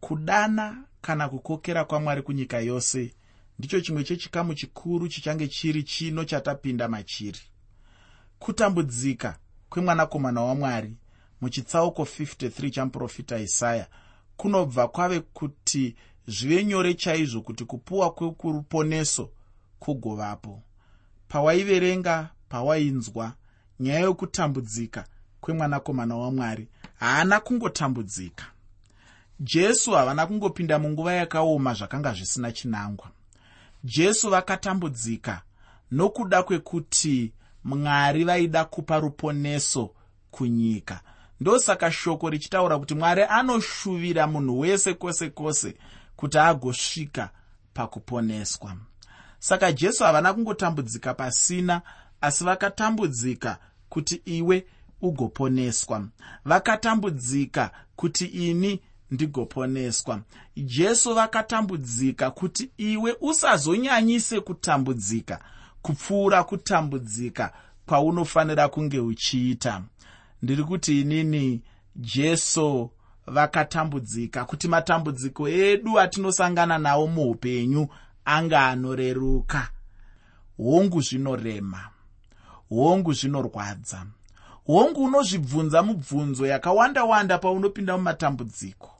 kudana kana kukokera kwamwari kunyika yose ndicho chimwe chechikamu chikuru chichange chiri chino chatapinda machiri. Kutambudzika kwemwanakomana wamwari muchitsauko 53 chamuprofita isaya kunobva kwave kuti zvive nyore chaizvo kuti kupuwa kwekuruponeso kugovapo. Pawaiverenga pawainzwa nyaya yokutambudzika kwemwanakomana wamwari haana kungotambudzika jesu havana kungopinda munguva yakaoma zvakanga zvisina chinangwa. Jesu vakatambudzika nokuda kwekuti mwari vaida kupa ruponeso kunyika. Ndosaka shoko richitaura kuti mwari anoshuvira munhu wese kwose kwose kuti agosvika pakuponeswa. Saka jesu havana kungotambudzika pasina asi vakatambudzika kuti iwe ugoponeswa. Vakatambudzika kuti ini ndigoponeswa. Jesu vakatambudzika kuti iwe usazonyanyise kutambudzika kupfuura kutambudzika kwaunofanira kunge uchiita. Ndiri kuti inini jesu vakatambudzika kuti matambudziko edu atinosangana nawo muupenyu anga anoreruka. Hongu zvinorema hongu zvinorwadza hongu unozvibvunza mubvunzo yakawanda wanda paunopinda mumatambudziko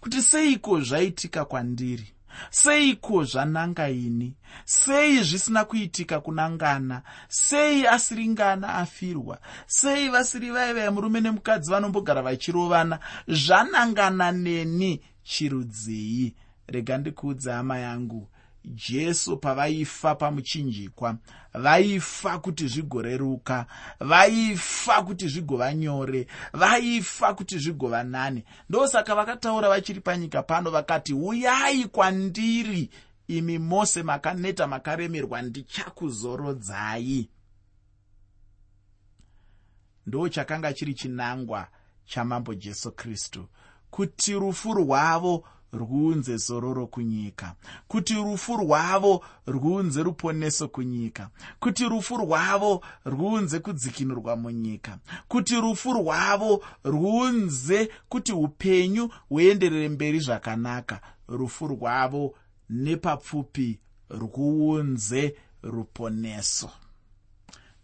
kuti seiko zvaitika kwandiri? Seiko zvananga ini? Sei zvisina kuitika kunangana? Sei asiri ngana afirwa? Sei vasiri vaivai murume nemukadzi vanombogara vachirovana? Zvanangana neni chirudzii? Rega ndikuudze hama yangu jesu pavaifa pamuchinjikwa vaifa kuti zvigoreruka vaifa kuti zvigova nyore vaifa kuti zvigova nani. Ndosaka vakataura vachiri panyika pano vakati uyai kwandiri imi mose makaneta makaremerwa ndichakuzorodzai ndo chakanga chiri chinangwa chamambo jesu kristu kuti rufu rwavo rwunze zororo kunyika kuti rufu rwavo rwunze ruponeso kunyika. Kuti rufu rwavo rwunze kudzikinurwa munyika. Kuti rufu rwavo rwunze kuti upenyu huenderere mberi zvakanaka. Rufu rwavo nepapfupi rwuunze ruponeso.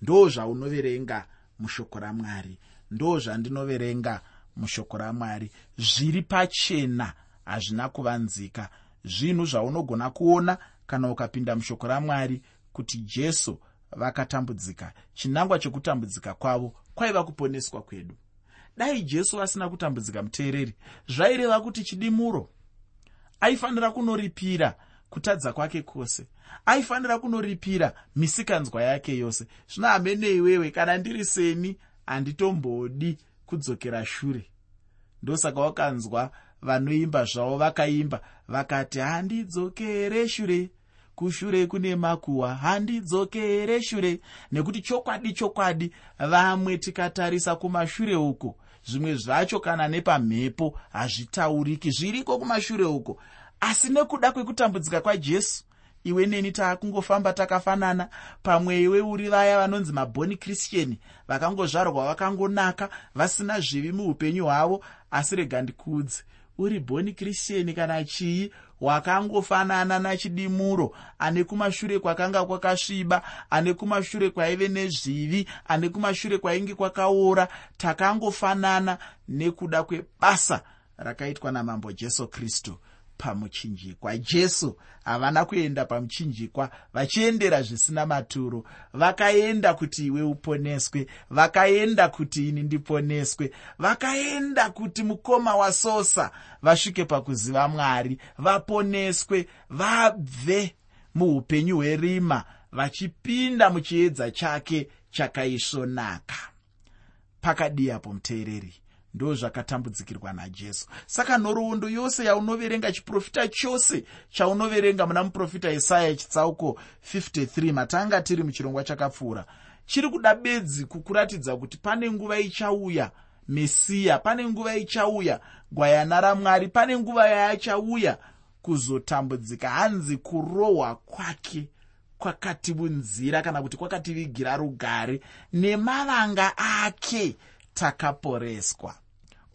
Ndo zvaunoverenga mushoko ramwari. Ndo zvandinoverenga mushoko ramwari. Zviri pachena hazvina kuvanzika. Zvinhu zvaunogona kuona kana ukapinda mushoko ramwari kuti jesu vakatambudzika chinangwa chekutambudzika kwavo kwaiva kuponeswa kwedu. Dai jesu asina kutambudzika muteereri zvaireva kuti chidimuro. Aifanira kunoripira kutadza kwake kwose. Aifanira kunoripira misikanzwa yake yose. Zvino hamene iwewe kana ndiri seni handitombodi kudzokera shure. Ndosaka wakanzwa vanoimba zvavo vakaimba vakati handidzokere shure. Kushure kune makuhwa. Handidzokere shure. Nekuti chokwadi chokwadi vamwe tikatarisa kumashure uko zvimwe zvacho kana nepamhepo hazvitauriki. Zviriko kumashure uko? Asi nekuda kwekutambudzika kwajesu iwe neni taakungofamba takafanana. Pamwe iwe uri vaya vanonzi mabhoni kristiani vakangozvarwa vakangonaka vasina zvivi muupenyu hwavo. Asi rega ndikuudze uri bhoni kristiani kana chii wakangofanana nachidimuro ane kumashure kwakanga kwakasviba ane kumashure kwaive nezvivi ane kumashure kwainge kwakaora takangofanana nekuda kwebasa rakaitwa namambo jesu kristu pamuchinjikwa. Jesu havana kuenda pamuchinjikwa vachiendera zvisina maturo. Vakaenda kuti iwe uponeswe vakaenda kuti ini ndiponeswe vakaenda kuti mukoma wasosa vasvike pakuziva mwari vaponeswe vabve muupenyu hwerima vachipinda muchiedza chake chakaisvonaka. Pakadii apo muteereri ndo zvakatambudzikirwa najesu saka nhoroondo yose yaunoverenga chiprofita chose chaunoverenga muna muprofita isaya chitsauko 53 matanga tiri muchirongwa chakapfuura. Chiri kuda bedzi kukuratidza kuti pane nguva ichauya mesiya pane nguva ichauya gwayana ramwari pane nguva yaachauya kuzotambudzika hanzi kurohwa kwake kwakatibunzira kana kuti kwakativigira rugare nemavanga ake takaporeswa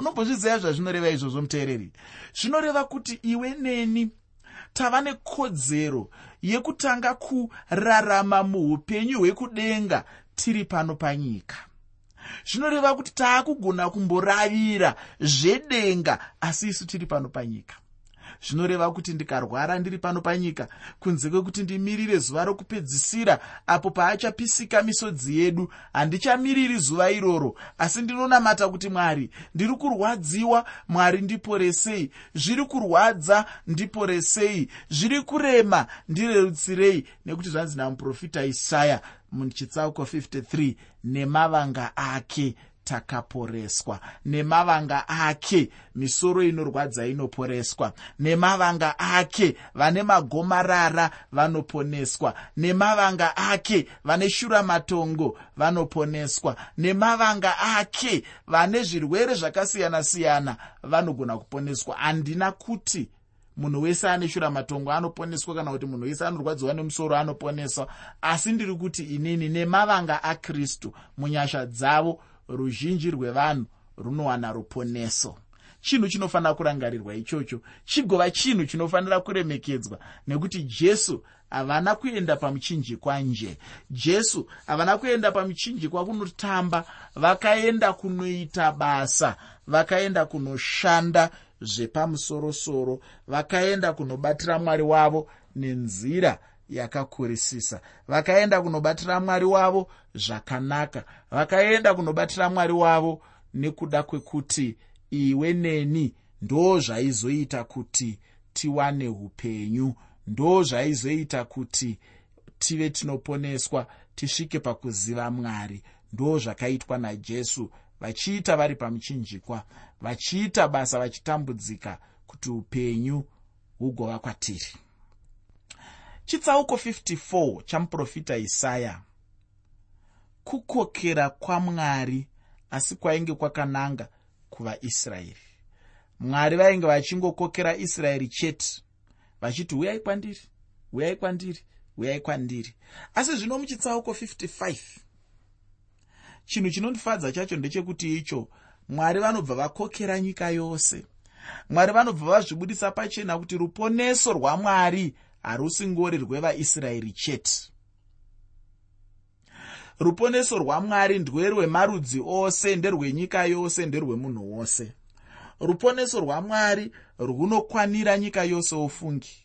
unombozviziva zvazvinoreva izvozvo muteereri? Zvinoreva kuti iwe neni tava nekodzero yekutanga kurarama muupenyu hwekudenga tiri pano panyika. Zvinoreva kuti taakugona kumboravira zvedenga asi isu tiri pano panyika zvinoreva kuti ndikarwara ndiri pano panyika. Kunze kwekuti ndimirire zuva rokupedzisira apo paachapisika misodzi yedu handichamiriri zuva iroro. Asi ndinonamata kuti mwari ndiri kurwadziwa mwari ndiporesei zviri kurwadza ndiporesei zviri kurema ndirerutsirei nekuti zvanzi namuprofita isaya muchitsauko 53 nemavanga ake takaporeswa nemavanga ake misoro inorwadza inoporeswa nemavanga ake vane magomarara vanoponeswa nemavanga ake vane shuramatongo vanoponeswa nemavanga ake vane zvirwere zvakasiyana-siyana vanogona kuponeswa. Handina kuti munhu wese ane shuramatongo anoponeswa kana kuti munhu wese anorwadziwa nemusoro anoponeswa asi ndiri kuti inini nemavanga akristu munyasha dzavo ruzhinji rwevanhu runowana ruponeso. Chinhu chinofanira kurangarirwa ichocho chigova chinhu chinofanira kuremekedzwa nekuti jesu havana kuenda pamuchinjikwa nje. Jesu havana kuenda pamuchinjikwa kunotamba vakaenda kunoita basa vakaenda kunoshanda zvepamusorosoro vakaenda kunobatira mwari wavo nenzira yakakurisisa. Vakaenda kunobatira mwari wavo zvakanaka. Vakaenda kunobatira mwari wavo nekuda kwekuti iwe neni ndo zvaizoita kuti tiwane upenyu ndo zvaizoita kuti tive tinoponeswa tisvike pakuziva mwari ndo zvakaitwa najesu. Vachiita vari pamuchinjikwa vachiita basa vachitambudzika kuti upenyu hugova kwatiri chitsauko 54 chamuprofita isaya. Kukokera kwamwari asi kwainge kwakananga kuvaisraeri mwari vainge vachingokokera israeri chete. Vachiti uyai kwandiri uyai kwandiri uyai kwandiri. Asi zvino muchitsauko 55 chinhu chinondifadza chacho ndechekuti icho mwari vanobva vakokera nyika yose. Mwari vanobva vazvibudisa pachena kuti ruponeso rwamwari harusingori rwevaisraeri chete. Ruponeso rwamwari ndwerwemarudzi ose nderwenyika yose nderwemunhu wose. Ruponeso rwamwari runokwanira nyika yose ofungi.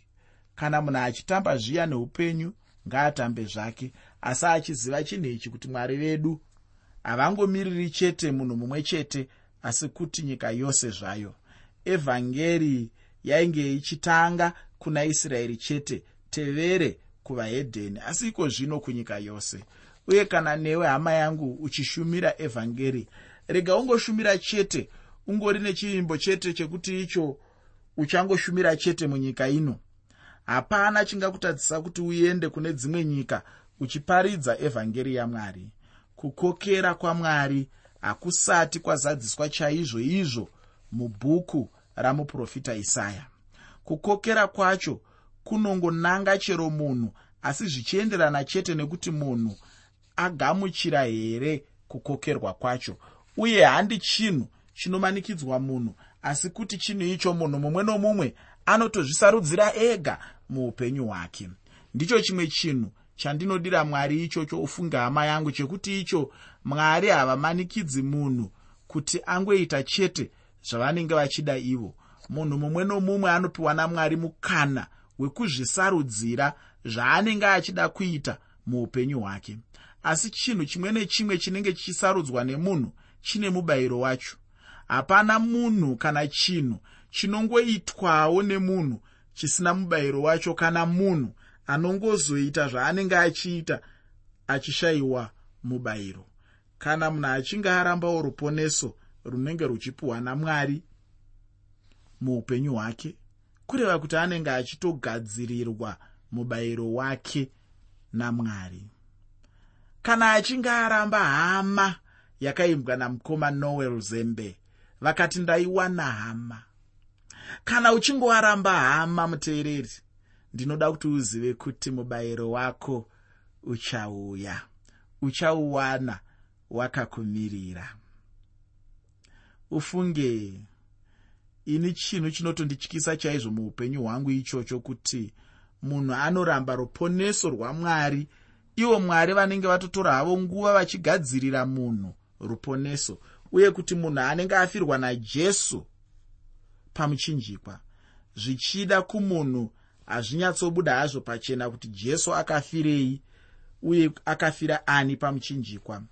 Kana munhu achitamba zviya neupenyu ngaatambe zvake. Asi achiziva chinhu ichi kuti mwari vedu havangomiriri chete munhu mumwe chete asi kuti nyika yose zvayo. Evhangeri yainge ichitanga kuna israeri chete tevere kuvahedheni. Asi iko zvino kunyika yose. Uye kana newe hama yangu uchishumira evhangeri rega ungoshumira chete ungori nechivimbo chete chekuti icho uchangoshumira chete munyika ino. Hapana chingakutadzisa kuti uende kune dzimwe nyika uchiparidza evhangeri yamwari. Kukokera kwamwari hakusati kwazadziswa chaizvo izvo mubhuku ramuprofita isaya kukokera kwacho kunongonanga chero munhu asi zvichienderana chete nekuti munhu agamuchira here kukokerwa kwacho. Uye handi chinhu chinomanikidzwa munhu asi kuti chinhu icho munhu mumwe nomumwe anotozvisarudzira ega muupenyu hwake. Ndicho chimwe chinhu chandinodira mwari ichocho ufunge hama yangu chekuti icho mwari havamanikidzi munhu kuti angoita chete zvavanenge vachida ivo munhu mumwe nomumwe anopiwa namwari mukana wekuzvisarudzira zvaanenge achida kuita muupenyu hwake. Asi chinhu chimwe nechimwe chinenge chichisarudzwa nemunhu chine mubayiro wacho. Hapana munhu kana chinhu chinongoitwawo nemunhu chisina mubayiro wacho kana munhu anongozoita zvaanenge achiita achishayiwa mubayiro. Kana munhu achinge arambawo ruponeso runenge ruchipiwa namwari muupenyu hwake kureva kuti anenge achitogadzirirwa mubayiro wake namwari. Kana achinge aramba hama yakaimbwa namukoma noel zembe vakati ndaiwana hama. Kana uchinge waramba hama muteereri ndinoda kuti uzive kuti mubayiro wako uchauya uchauwana wakakumirira. Ufunge ini chinhu chinotondityisa chaizvo muupenyu hwangu ichocho kuti munhu anoramba ruponeso rwamwari. Ivo mwari vanenge vatotora havo nguva vachigadzirira munhu ruponeso uye kuti munhu anenge afirwa najesu pamuchinjikwa. Zvichida kumunhu hazvinyatsobuda hazvo pachena kuti jesu akafirei uye akafira ani pamuchinjikwa.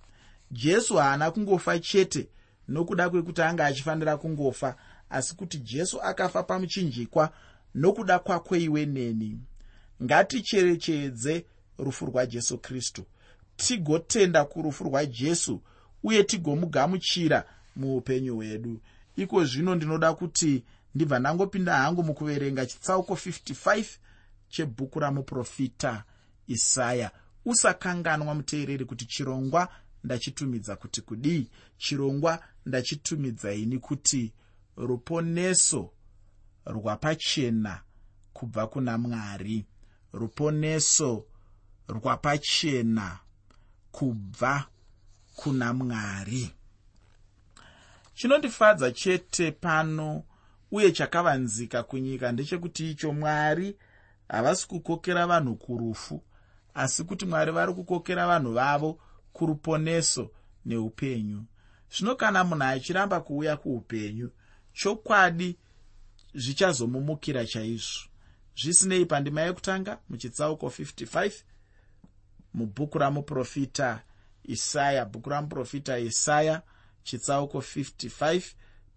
Jesu haana kungofa chete nokuda kwekuti anga achifanira kungofa asi kuti jesu akafa pamuchinjikwa nokuda kwakweiwe neni. Ngaticherechedze rufu rwajesu kristu. Tigotenda kurufu rwajesu uye tigomugamuchira muupenyu hwedu. Iko zvino ndinoda kuti ndibva ndangopinda hangu mukuverenga chitsauko 55 chebhuku ramuprofita isaya. Usakanganwa muteereri kuti chirongwa ndachitumidza kuti kudii? Chirongwa ndachitumidza ini kuti ruponeso rwapachena kubva kuna mwari. Ruponeso rwapachena kubva kuna mwari. Chinondifadza chete pano uye chakavanzika kunyika ndechekuti icho mwari havasi kukokera vanhu kurufu asi kuti mwari vari kukokera vanhu vavo kuruponeso neupenyu. Zvino kana munhu achiramba kuuya kuupenyu chokwadi zvichazomumukira chaizvo. Zvisinei pandima yekutanga muchitsauko 55 mubhuku ramuprofita isaya bhuku ramuprofita isaya chitsauko 55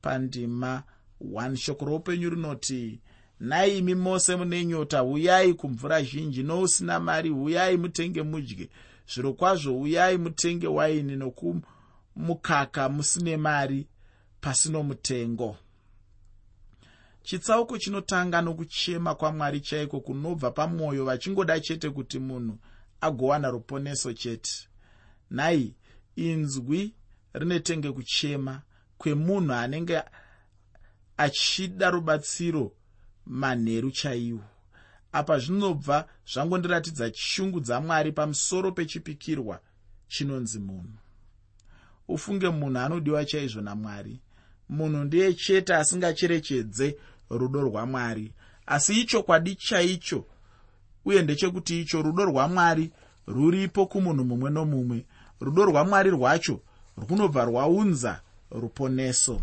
pandima 1 shoko roupenyu rinoti nhai imi mose mune nyota uyai kumvura zhinji nousina mari uyai mutenge mudye. Zviro kwazvo uyai mutenge waini nokumukaka musine mari pasino mutengo chitsauko chinotanga nokuchema kwamwari chaiko kunobva pamwoyo vachingoda chete kuti munhu agowana ruponeso chete. Nhai inzwi rinetenge kuchema kwemunhu anenge achida rubatsiro manheru chaiwo. Apa zvinobva zvangondiratidza shungu dzamwari pamusoro pechipikirwa chinonzi munhu. Ufunge munhu anodiwa chaizvo namwari. Munhu ndiye chete asingacherechedze rudo rwamwari. Asi ichokwadi chaicho uye ndechekuti icho rudo rwamwari ruripo kumunhu mumwe nomumwe. Rudo rwamwari rwacho runobva rwaunza ruponeso.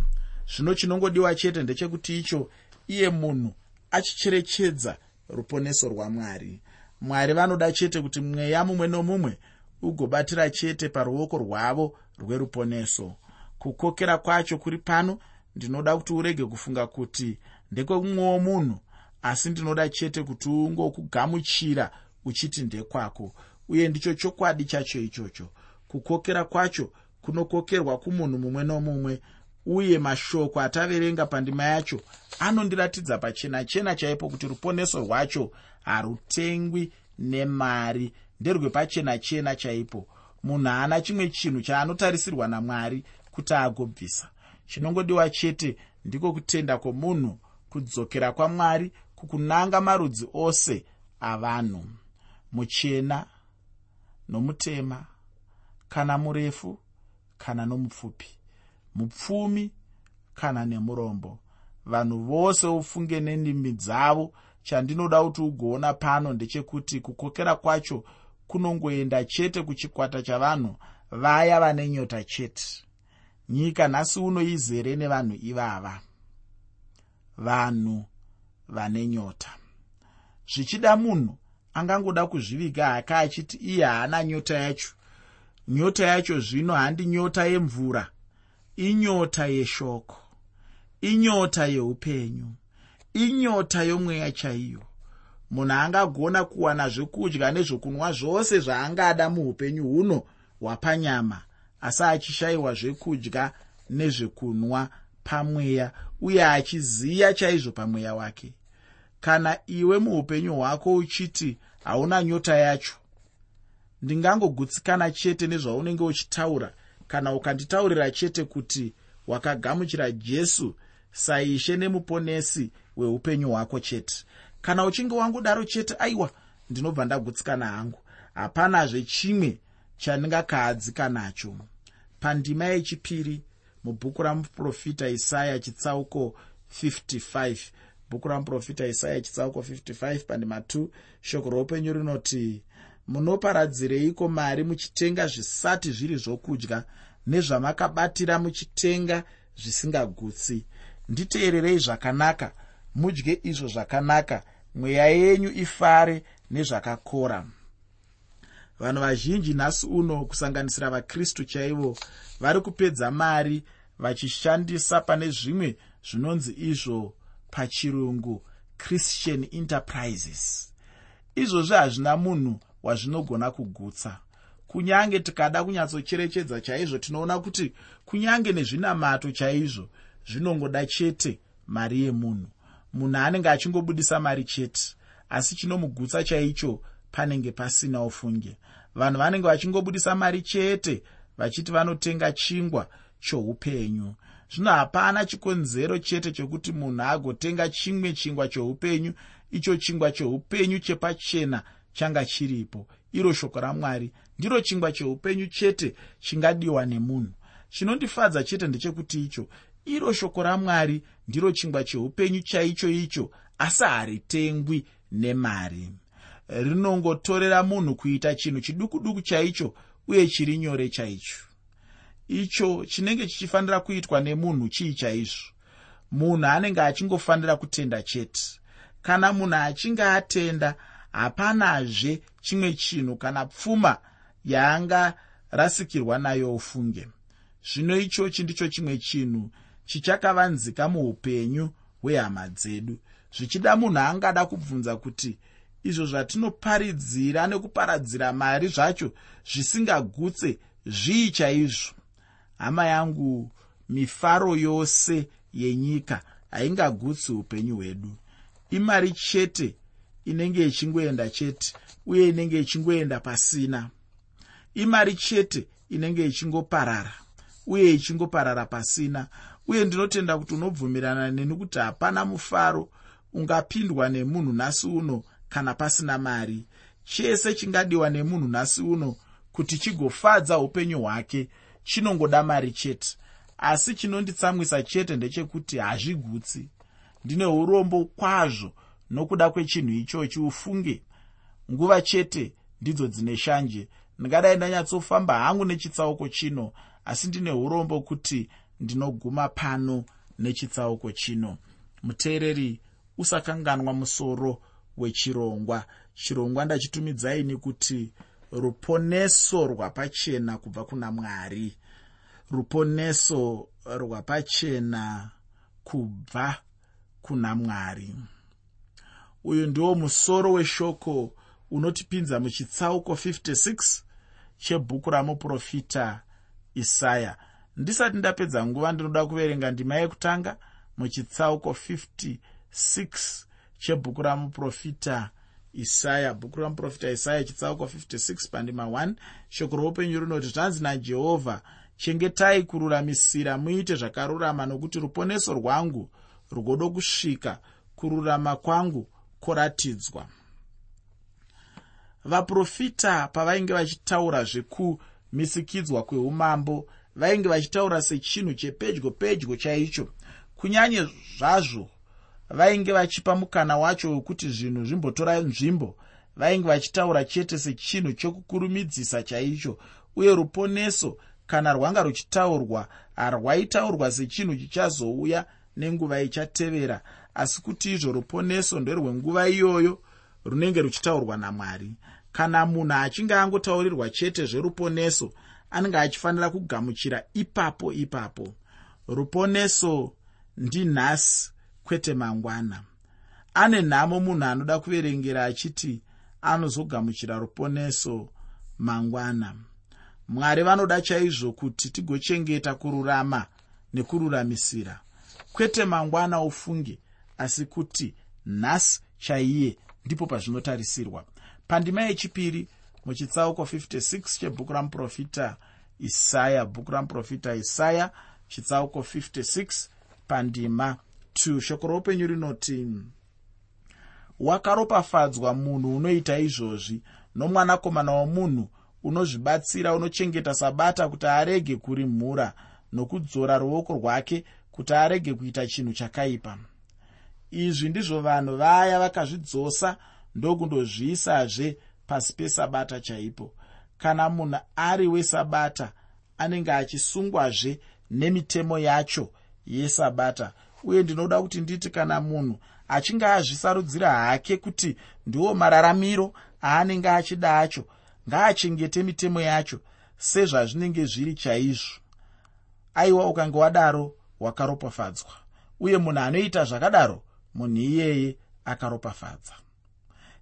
Zvino chinongodiwa chete ndechekuti icho iye munhu achicherechedza ruponeso rwamwari. Mwari vanoda chete kuti mweya mumwe nomumwe ugobatira chete paruoko rwavo rweruponeso. Kukokera kwacho kuri pano ndinoda kuti urege kufunga kuti ndekwemumwewo munhu asi ndinoda chete kuti ungokugamuchira uchiti ndekwako. Uye ndicho chokwadi chacho ichocho. Kukokera kwacho kunokokerwa kumunhu mumwe nomumwe uye mashoko ataverenga pandima yacho anondiratidza pachena chena chaipo kuti ruponeso rwacho harutengwi nemari. Nderwepachena chena chaipo. Munhu haana chimwe chinhu chaanotarisirwa namwari kuti agobvisa. Chinongodiwa chete ndiko kutenda kwomunhu kudzokera kwamwari kukunanga marudzi ose avanhu muchena nomutema kana murefu kana nomupfupi mupfumi kana nemurombo. Vanhu vose ufunge nendimi dzavo. Chandinoda kuti ugoona pano ndechekuti kukokera kwacho kunongoenda chete kuchikwata chavanhu vaya vane nyota chete. Nyika nhasi uno izere nevanhu ivava vanhu vane nyota. Zvichida munhu angangoda kuzviviga haka achiti iye haana nyota yacho. Nyota yacho zvino handi nyota yemvura inyota yeshoko inyota yeupenyu inyota yomweya chaiyo. Munhu angagona kuwana zvekudya nezvokunwa zvose zvaangada muupenyu huno hwapanyama asi achishayiwa zvekudya nezvekunwa pamweya uye achiziya chaizvo pamweya wake. Kana iwe muupenyu hwako uchiti hauna nyota yacho ndingangogutsikana chete nezvaunenge uchitaura. Kana ukanditaurira chete kuti wakagamuchira jesu saishe nemuponesi weupenyu hwako chete. Kana uchinge wangodaro chete aiwa ndinobva ndagutsikana hangu. Hapanazve chimwe chandingakahadzika nacho pandima yechipiri mubhuku ramuprofita isaya chitsauko 55 bhuku ramuprofita isaya chitsauko 55 pandima 2 shoko roupenyu rinoti munoparadzireiko mari muchitenga zvisati zviri zvokudya nezvamakabatira muchitenga zvisingagutsi? Nditeererei zvakanaka mudye izvo zvakanaka mweya yenyu ifare nezvakakora. Vanhu vazhinji nhasi uno kusanganisira vakristu chaivo vari kupedza mari vachishandisa pane zvimwe zvinonzi izvo pachirungu christian enterprises. Izvozvi hazvina munhu wazvinogona kugutsa. Kunyange tikada kunyatsocherechedza chaizvo tinoona kuti kunyange nezvinamato chaizvo zvinongoda chete mari yemunhu. Munhu anenge achingobudisa mari chete asi chinomugutsa chaicho panenge pasina ufunge. Vanhu vanenge vachingobudisa mari chete vachiti vanotenga chingwa choupenyu. Zvino hapana chikonzero chete chokuti munhu agotenga chimwe chingwa choupenyu icho chingwa choupenyu chepachena changa chiripo. Iro shoko ramwari ndiro chingwa cheupenyu chete chingadiwa nemunhu. Chinondifadza chete ndechekuti icho iro shoko ramwari ndiro chingwa cheupenyu chaicho icho asi haritengwi nemari. Rinongotorera munhu kuita chinhu chiduku duku chaicho uye chiri nyore chaicho icho chinenge chichifanira kuitwa nemunhu chii chaizvo? Munhu anenge achingofanira kutenda chete. Kana munhu achinge atenda hapanazve chimwe chinhu kana pfuma yaangarasikirwa nayo ufunge. Zvino ichochi ndicho chimwe chinhu chichakavanzika muupenyu hwehama dzedu. Zvichida munhu angada kubvunza kuti izvo zvatinoparidzira nekuparadzira mari zvacho zvisingagutse zvii chaizvo hama yangu mifaro yose yenyika haingagutsi upenyu hwedu. Imari chete inenge ichingoenda chete uye inenge ichingoenda pasina. Imari chete inenge ichingoparara uye ichingoparara pasina. Uye ndinotenda kuti unobvumirana neni kuti hapana mufaro ungapindwa nemunhu nhasi uno kana pasina mari. Chese chingadiwa nemunhu nhasi uno kuti chigofadza upenyu hwake chinongoda mari chete. Asi chinonditsamwisa chete ndechekuti hazvigutsi. Ndine urombo kwazvo nokuda kwechinhu ichochi ufunge. Nguva chete ndidzo dzine shanje. Ndingadai ndanyatsofamba hangu nechitsauko chino asi ndine urombo kuti ndinoguma pano nechitsauko chino. Muteereri usakanganwa musoro wechirongwa. Chirongwa ndachitumidzaini kuti ruponeso rwapachena kubva kuna mwari. Ruponeso rwapachena kubva kuna mwari. Uyu ndiwo musoro weshoko unotipinza muchitsauko 56 chebhuku ramuprofita isaya. Ndisati ndapedza nguva ndinoda kuverenga ndima yekutanga muchitsauko 56 chebhuku ramuprofita isaya bhuku ramuprofita isaya chitsauko 56 pandima 1 shoko roupenyu rinoti zvanzi najehovha chengetai kururamisira muite zvakarurama nokuti ruponeso rwangu rwodo kusvika kururama kwangu kworatidzwa vaprofita pavainge vachitaura zvekumisikidzwa kweumambo vainge vachitaura sechinhu chepedyo pedyo chaicho kunyanye zvazvo vainge vachipa mukana wacho wekuti zvinhu zvimbotora nzvimbo vainge vachitaura chete sechinhu chokukurumidzisa chaicho uye ruponeso kana rwanga ruchitaurwa harwaitaurwa sechinhu chichazouya nenguva ichatevera. Asi kuti izvo ruponeso nderwenguva iyoyo runenge ruchitaurwa namwari. Kana munhu achinge angotaurirwa chete zveruponeso anenge achifanira kugamuchira ipapo ipapo. Ruponeso ndinhasi kwete mangwana. Ane nhamo munhu anoda kuverengera achiti anozogamuchira ruponeso mangwana. Mwari vanoda chaizvo kuti tigochengeta kururama nekururamisira. Kwete mangwana ufunge asi kuti nhasi chaiye ndipo pazvinotarisirwa. Pandima yechipiri muchitsauko 56 chebhuku ramuprofita isaya bhuku ramuprofita isaya chitsauko 56 pandima 2 shoko roupenyu rinoti wakaropafadzwa munhu unoita izvozvi nomwanakomana womunhu unozvibatsira unochengeta sabata kuti arege kuri mhura nokudzora ruoko rwake kuti arege kuita chinhu chakaipa. Izvi ndizvo vanhu vaya vakazvidzosa ndokundozviisazve pasi pesabata chaipo. Kana munhu ari wesabata anenge achisungwazve nemitemo yacho yesabata uye ndinoda kuti nditi kana munhu achinge azvisarudzira hake kuti ndiwo mararamiro aanenge achida acho ngaachengete mitemo yacho sezvazvinenge zviri chaizvo. Aiwa ukange wadaro wakaropafadzwa. Uye munhu anoita zvakadaro munhu iyeye akaropafadza.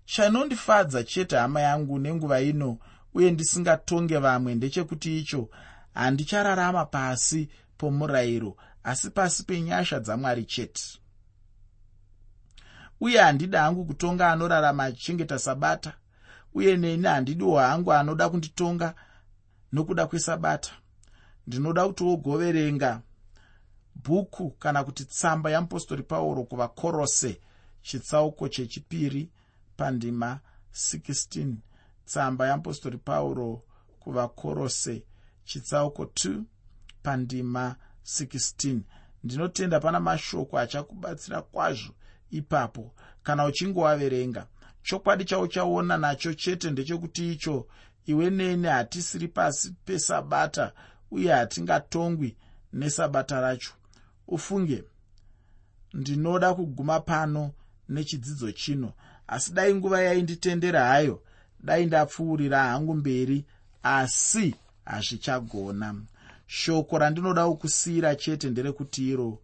Chanondifadza chete hama yangu nenguva ino uye ndisingatonge vamwe ndechekuti icho handichararama pasi pomurayiro asi pasi penyasha dzamwari chete. Uye handidi hangu kutonga anorarama achichengeta sabata uye neni handidiwo hangu anoda kunditonga nokuda kwesabata. Ndinoda kuti wogoverenga bhuku kana kuti tsamba yamupostori pauro kuvakorose chitsauko chechipiri pandima 16 tsamba yamupostori pauro kuvakorose chitsauko 2 pandima 16 ndinotenda pana mashoko achakubatsira kwazvo ipapo. Kana uchingoaverenga chokwadi chauchaona nacho chete ndechekuti icho iwe neni hatisiri pasi pesabata uye hatingatongwi nesabata racho. Ufunge ndinoda kuguma pano nechidzidzo chino asi dai nguva yainditendera hayo dai ndapfuurira hangu mberi asi hazvichagona shoko randinoda kukusiyira chete nderekuti iro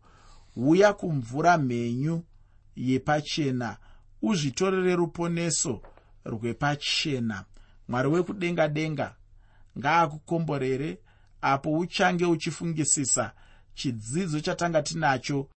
uya kumvura mhenyu yepachena uzvitorere ruponeso rwepachena. Mwari wekudenga denga ngaakukomborere apo uchange uchifungisisa chidzidzo chatanga tinacho